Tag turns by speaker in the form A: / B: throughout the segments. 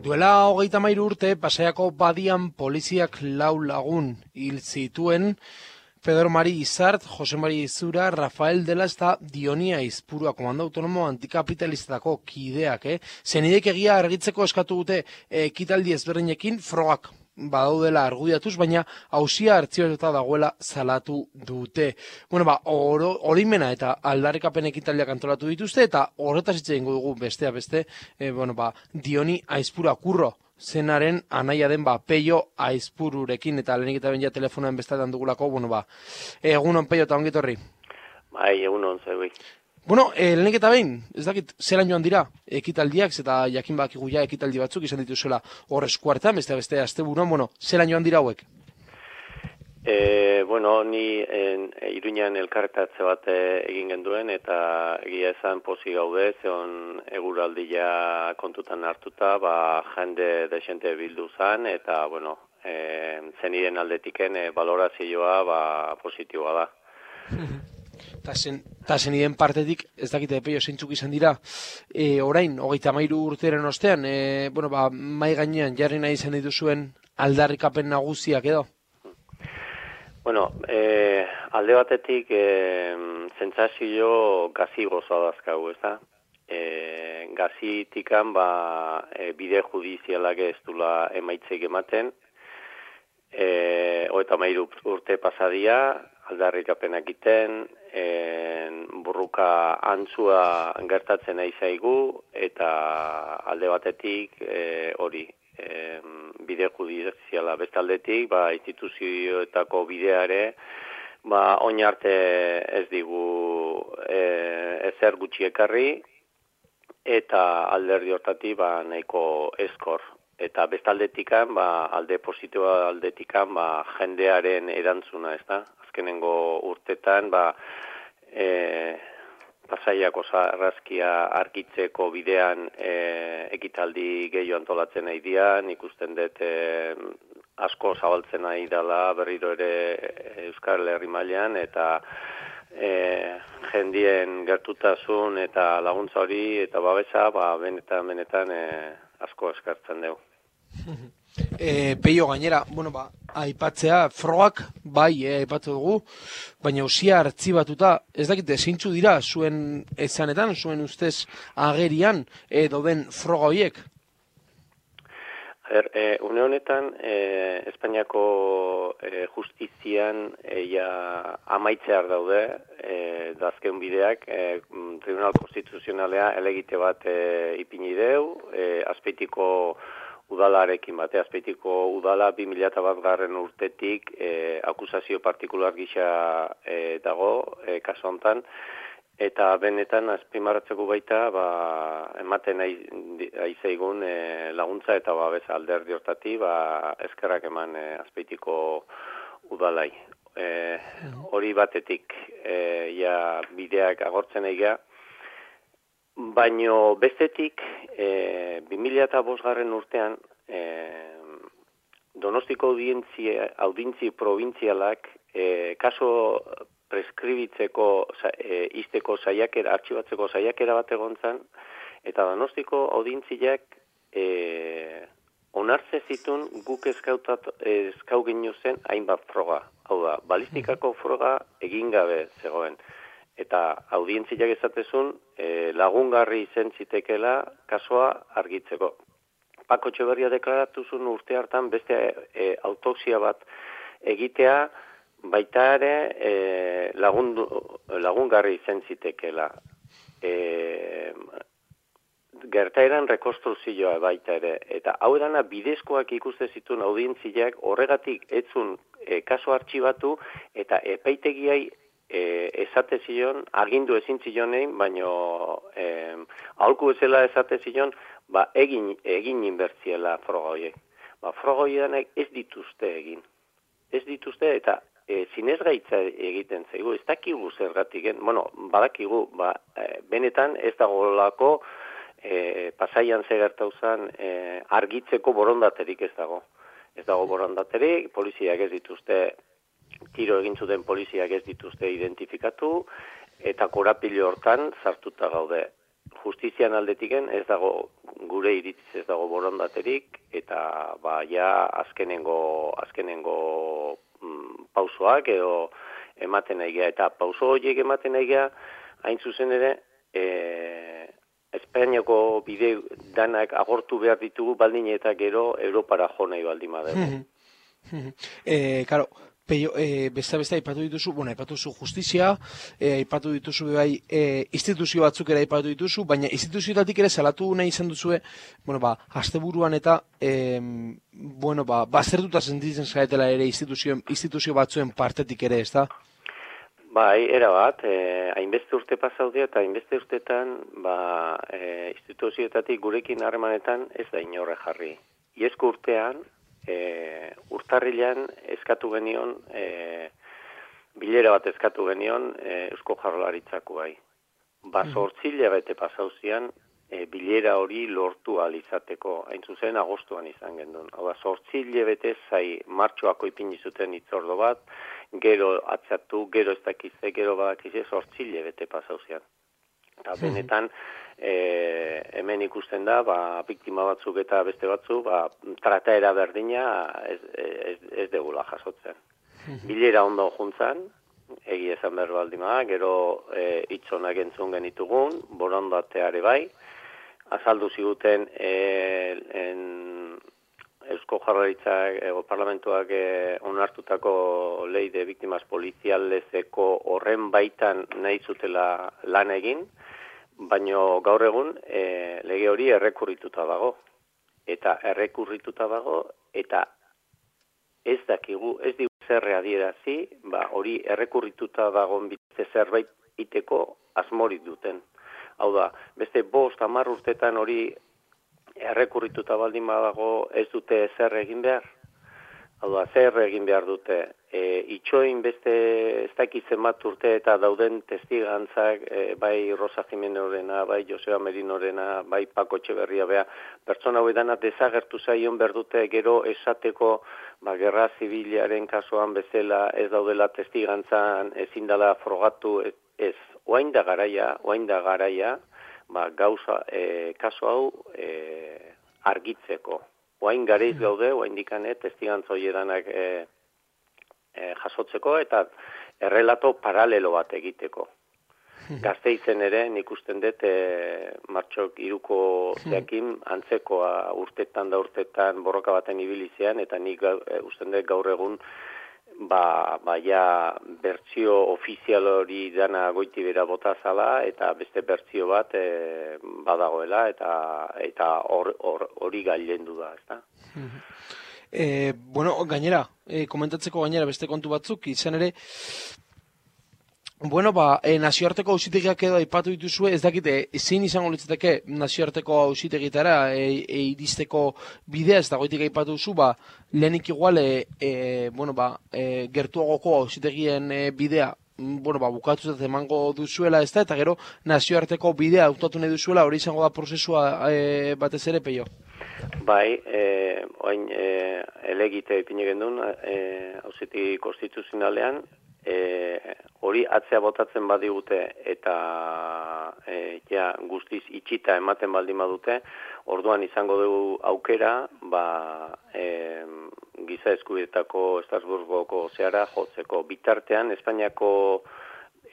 A: Duela hogeita mairu urte, pasaiako badian poliziak lau lagun hil zituen, Pedro Mari Izart, Jose Mari Izura, Rafael Dela eta Dionia Izpurua, komando autonomo antikapitalistetako kideak, eh? Zenidek egia argitzeko eskatu dute eh, kitaldi ezberdinekin, frogak badaudela argudiatuz, baina hausia hartzioetuta dagoela zalatu dute. Bueno, ba, orimena eta aldarrikapen ekitaliak antolatu dituzte, eta horretaz hitz dugu bestea beste, e, bueno, ba, dioni aizpura kurro zenaren anaia den ba peio aizpururekin eta lehenik eta ben ja telefonoen bestadan dugulako, bueno ba, egunon peio eta ongitorri.
B: Bai, egunon, zerbi.
A: Bueno, eh, lehenik eta behin, ez dakit, zelan joan dira, ekitaldiak, eta jakin bak ja ekitaldi batzuk izan dituzela hor eskuartan, beste beste azte buruan, bueno, zelan joan dira hauek?
B: E, bueno, ni en, e, iruñan elkarretatze bat e, egin genduen, eta egia esan posi gaude, zeon eguraldia kontutan hartuta, ba, jende desente bildu zan, eta, bueno, e, zeniden aldetiken e, valorazioa ba, positiboa da.
A: eta zen, ta partetik, ez dakite epeio zeintzuk izan dira, e, orain, hogeita mairu urteren ostean, e, bueno, ba, mai gainean, jarri nahi izan dituzuen aldarrikapen nagusiak edo?
B: Bueno, e, alde batetik, e, zentzazio gazi gozoa dazkagu, ez da? E, gazi tikan, ba, e, bide judizialak ez dula emaitzeik ematen, e, oeta mairu urte pasadia, aldarrikapenak iten, en, burruka antzua gertatzen nahi zaigu eta alde batetik e, hori e, bide judiziala. Bestaldetik ba, instituzioetako bideare ba, oin arte ez digu e, ezer gutxi ekarri eta alderdi hortatik ba, nahiko eskor eta bestaldetikan ba, alde positiboa aldetikan ba, jendearen erantzuna ez da azkenengo urtetan, ba, e, pasaiako zarrazkia argitzeko bidean e, ekitaldi gehiago antolatzen nahi dian, ikusten dut e, asko zabaltzen nahi dela berriro ere Euskal Herri mailan eta e, jendien gertutasun eta laguntza hori eta babesa ba, benetan, benetan e, asko eskartzen dugu.
A: e, peio gainera, bueno, ba, aipatzea, frogak, bai, e, aipatu dugu, baina usia hartzibatuta, ez dakite, zintzu dira, zuen ezanetan, zuen ustez agerian, e, den froga horiek?
B: Er, e, une honetan, e, Espainiako e, justizian eia amaitzear daude, e, dazken bideak, e, Tribunal Konstituzionalea elegite bat e, ipini deu, e, azpeitiko udalarekin bate azpeitiko udala 2000 bat garren urtetik e, akusazio partikular gisa e, dago e, kaso hontan eta benetan azpimarratzeko baita ba, ematen aizeigun e, laguntza eta babes alderdi hortati ba, eskerrak eman e, azpeitiko udalai. E, hori batetik e, ja bideak agortzen egia, Baino bestetik, e, 2000 eta bosgarren urtean, e, Donostiko audientzia, audientzi provintzialak e, kaso preskribitzeko, e, izteko saiakera, artxibatzeko saiakera bat egontzan, eta Donostiko audientziak e, onartze zitun guk eskautat, eskau zen hainbat froga. Hau da, balistikako froga egin gabe zegoen eta audientziak ezatezun e, lagungarri izen zitekela kasoa argitzeko. Pako Txeberria deklaratu zuen urte hartan beste e, autopsia bat egitea baita ere e, lagundu, lagungarri izen zitekela. E, gertaeran rekonstruzioa baita ere. Eta hau edana bidezkoak ikuste zituen audientziak horregatik etzun e, kaso artxibatu eta epeitegiai e, esate zion, agindu ezin zionein, baino e, aholku ezela esate zion, ba, egin, egin inbertziela froga horiek. Ba, froga ez dituzte egin. Ez dituzte eta e, zinez gaitza egiten zaigu, ez dakigu zergatik, bueno, badakigu, ba, e, benetan ez dago lako e, pasaian zegertauzan e, argitzeko borondaterik ez dago. Ez dago borondaterik, poliziak ez dituzte tiro egin zuten poliziak ez dituzte identifikatu eta korapilo hortan sartuta gaude. justizian aldetiken ez dago gure iritziz ez dago borondaterik eta ba ja azkenengo azkenengo mm, pausoak edo ematen nahi eta pauso horiek ematen nahi hain zuzen ere e, Espainiako bide danak agortu behar ditugu baldin eta gero Europara jo nahi baldin madego.
A: e, karo, peio, e, besta besta aipatu dituzu, bueno, aipatu zu justizia, e, aipatu dituzu bai, e, instituzio batzuk ere aipatu dituzu, baina instituzioetatik ere salatu nahi izan duzue, bueno, ba, asteburuan eta, e, bueno, ba, bazertuta sentitzen zaetela ere instituzio, instituzio batzuen partetik ere, ez da?
B: Bai, era bat, eh, hainbeste urte pasaudia eta hainbeste urtetan, ba, eh, instituzioetatik gurekin harremanetan ez da inorre jarri. Iezko urtean, eh, urtarrilan eskatu genion, eh, bilera bat eskatu genion eh, Eusko Jarlaritzako bai. Ba, sortzile mm. bete pasauzian, e, bilera hori lortu alizateko, hain zuzen agostuan izan gendun. Hau da, sortzile bete zai martxoako ipini zuten itzordo bat, gero atzatu, gero ez dakize, gero badakize, sortzile bete pasauzian. Eta benetan, e, hemen ikusten da, ba, biktima batzuk eta beste batzu, ba, trataera berdina ez, ez, ez degula jasotzen. Bilera ondo juntzan, egi esan behar baldima, gero e, itzonak entzun genitugun, borondateare bai, azaldu ziguten e, en, Eusko Jarraritzak ego parlamentuak e, onartutako lei de biktimas polizialezeko horren baitan nahi zutela lan egin, baino gaur egun e, lege hori errekurrituta dago. Eta errekurrituta dago, eta ez dakigu, ez digu zerre adierazi, ba, hori errekurrituta dago bitze zerbait iteko asmorit duten. Hau da, beste bost amar urtetan hori errekurrituta baldin badago ez dute zer egin behar. Hau da, zer egin behar dute. E, itxoin beste ez dakitzen bat urte eta dauden testigantzak, e, bai Rosa Jimenorena, bai Joseba Merinorena, bai Pako Txeberria, bea, pertsona hori dana desagertu zaion behar dute gero esateko ba, gerra zibilaren kasuan bezala ez daudela testigantzan ezin dela frogatu ez oain da garaia, oain da garaia, ba, gauza, e, kaso hau e, argitzeko. Oain gareiz mm. gaude, oain dikane, testigantzo hiedanak e, e, jasotzeko, eta errelato paralelo bat egiteko. Mm. Gazte izen ere, nik usten dut, e, martxok iruko zeakin, antzekoa urtetan da urtetan borroka baten ibilizean, eta nik e, usten dut gaur egun, ba, ba ja bertsio ofizial hori dana goiti bera bota zala eta beste bertsio bat e, badagoela eta eta hori or, or, gailendu da, ezta?
A: E, bueno, gainera, e, komentatzeko gainera beste kontu batzuk, izan ere, Bueno, ba, e, nazioarteko hausitegiak edo aipatu dituzue, ez dakite, zein izango litzateke nazioarteko hausitegitara e, e, iristeko bidea, ez dagoetik aipatu zu, ba, lehenik igual, e, e, bueno, ba, e, gertuagoko hausitegien e, bidea, mm, bueno, ba, bukatu ez emango duzuela, ez da, eta gero nazioarteko bidea autatu nahi duzuela, hori izango da prozesua e, batez ere, peio?
B: Bai, e, oain, e, elegite ipine gendun, e, hausitegi konstituzionalean, e, hori atzea botatzen badigute eta e, ja, guztiz itxita ematen baldin badute, orduan izango dugu aukera, ba, e, giza eskubietako Estrasburgoko zehara jotzeko. Bitartean, Espainiako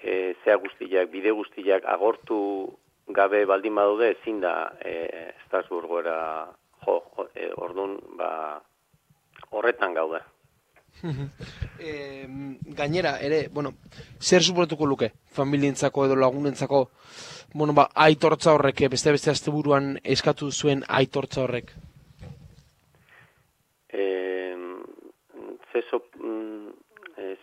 B: e, zea guztiak, bide guztiak agortu gabe baldin badude, ezin da e, Estrasburgoera jo, e, orduan, ba, horretan gaude.
A: E, gainera, ere, bueno, zer suportuko luke, familientzako edo lagunentzako, bueno, ba, aitortza horrek, eh, beste beste azte buruan eskatu zuen aitortza horrek?
B: E, ze, so, mm,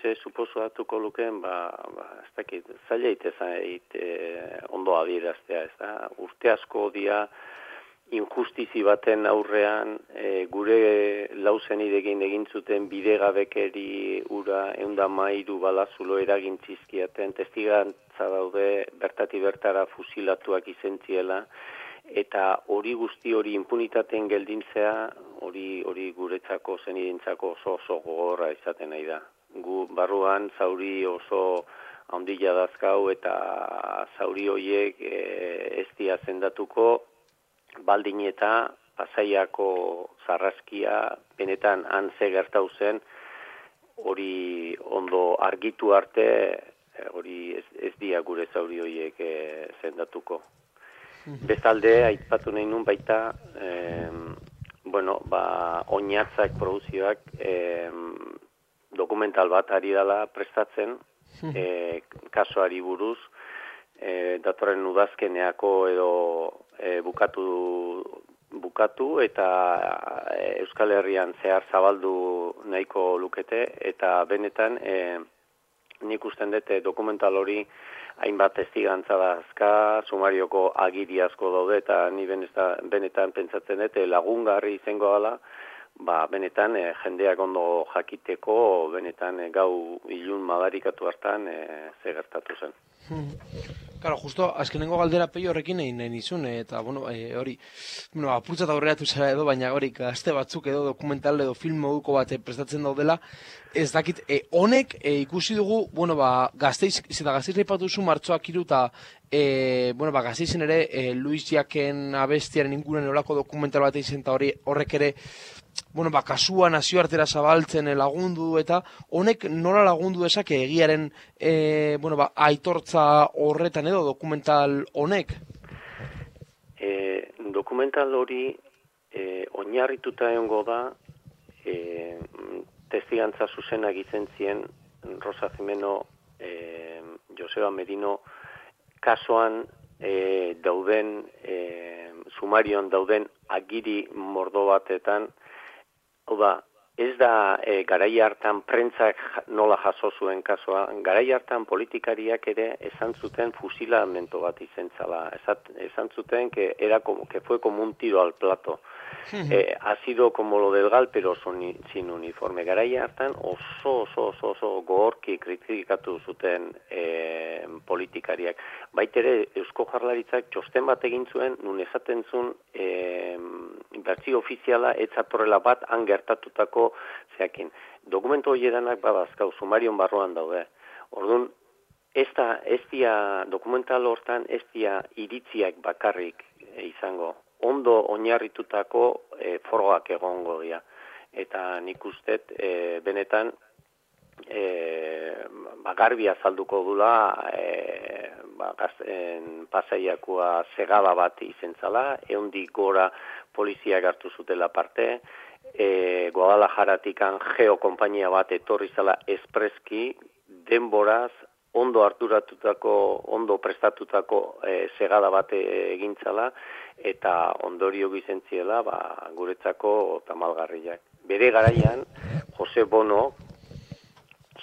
B: ze suposuatuko lukeen, ba, ba, ez dakit, zaila itezait e, ondo adieraztea, ez da, urte asko dia, injustizi baten aurrean e, gure lauzen idegin egin zuten bidegabekeri ura eunda mairu balazulo eragin txizkiaten testigantza daude bertati bertara fusilatuak izentziela. Eta hori guzti hori impunitaten geldintzea hori hori guretzako zen oso oso gogorra izaten nahi da. Gu barruan zauri oso handila dazkau eta zauri hoiek e, ez dia zendatuko baldin eta pasaiako zarraskia benetan han ze gertau zen hori ondo argitu arte e, hori ez, ez dia gure zauri hoiek e, zendatuko. Mhm. Bestalde, aipatu nahi nun baita, bueno, ba, oinatzak produzioak dokumental bat ari dela prestatzen e, kasuari buruz e, datorren udazkeneako edo e, bukatu bukatu eta Euskal Herrian zehar zabaldu nahiko lukete eta benetan e, nik usten dute dokumental hori hainbat testigantza da azka, sumarioko agiri asko daude eta ni benetan pentsatzen dut lagungarri izango gala, ba, benetan e, jendeak ondo jakiteko, benetan e, gau ilun madarikatu hartan e, ze gertatu zen.
A: Claro, justo azkenengo galdera peio horrekin egin nahi nizun, eta bueno, e, hori, bueno, apurtzat aurreatu zara edo, baina hori, gazte batzuk edo dokumental edo film moduko bat prestatzen daudela, ez dakit, e, honek e, ikusi dugu, bueno, ba, gazteiz, zeta gazteiz leipatu zu martxoak iruta, e, bueno, ba, gazteizen ere, e, Luis Jaken abestiaren inguren olako dokumental bat egin hori horrek ere, bueno, ba, kasua nazioartera zabaltzen lagundu eta honek nola lagundu esake egiaren e, bueno, ba, aitortza horretan edo dokumental honek?
B: E, dokumental hori e, oinarrituta egongo da e, testigantza zuzena egiten zien Rosa Jimeno e, Joseba Medino kasuan e, dauden e, sumarion dauden agiri mordo batetan Hau da, ez da e, garai hartan prentzak nola jaso zuen kasua, garai hartan politikariak ere esan zuten fusilamento bat izentzala, esan zuten que, era como, que fue como un tiro al plato. eh, ha sido como lo del gal, pero son, sin uniforme. Garai hartan oso, oso, oso, oso gogorki kritikatu zuten eh, politikariak. Baitere, Eusko Jarlaritzak txosten bat egin zuen, nun esaten zuen eh, bertzi ofiziala etzatorrela bat angertatutako zeakin. Dokumento horiedanak badazkau, sumarion barruan daude. Orduan, ez da, ez dia, dokumental hortan, ez dia iritziak bakarrik izango ondo oinarritutako e, foroak egongo dira. Eta nik ustet, e, benetan, e, ba, garbi azalduko dula, e, ba, gazten pasaiakua segada bat izentzala, eundik gora polizia hartu zutela parte, e, Guadalajaratikan geokompainia bat etorri zala espreski, denboraz, ondo harturatutako, ondo prestatutako e, segada bat egintzala, eta ondorio gizentziela ba, guretzako tamalgarriak. Bere garaian, Jose Bono,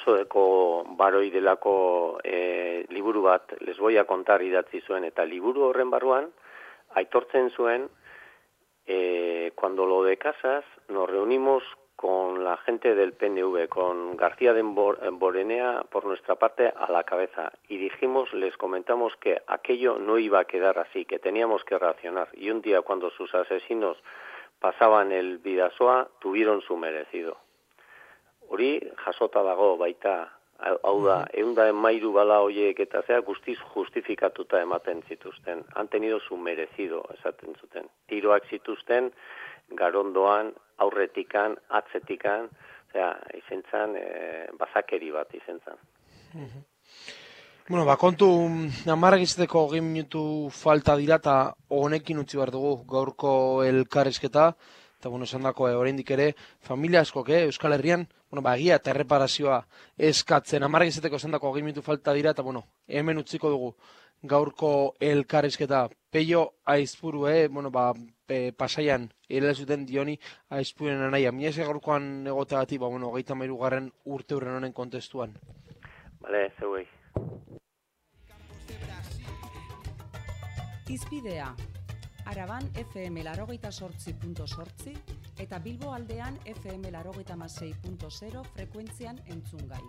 B: zoeko baroi delako e, liburu bat, lesboia kontar idatzi zuen, eta liburu horren barruan, aitortzen zuen, e, cuando lo de casas, nos reunimos con la gente del PNV, con García de Borenea por nuestra parte a la cabeza y dijimos, les comentamos que aquello no iba a quedar así, que teníamos que reaccionar. Y un día cuando sus asesinos pasaban el Vidasoa, tuvieron su merecido. Hori jasota dago baita, hau da, eunda emairu bala hoiek eta zea guztiz justifikatuta ematen zituzten. Han tenido su merecido, esaten zuten. Tiroak zituzten, garondoan, aurretikan, atzetikan, osea, izentzan, e, bazakeri bat izentzan.
A: Bueno, ba, kontu, amarrak izateko gim minutu falta dira, eta honekin utzi behar dugu gaurko elkarrizketa, eta bueno, esan dako, e, oraindik ere, familia askok, eh, Euskal Herrian, bueno, ba, egia eta erreparazioa eskatzen, amarrak izateko esan dako gim minutu falta dira, eta bueno, hemen utziko dugu gaurko elkarrizketa peio aizpuru, eh? bueno, ba, pe, pasaian, ere zuten dioni aizpuren anaia. Mila ez gaurkoan egotea ba, bueno, gaita mairu garren urte hurren honen kontestuan.
B: Bale, zeuei.
C: Izpidea, Araban FM larogeita sortzi punto sortzi eta Bilbo aldean FM zero frekuentzian entzun gai.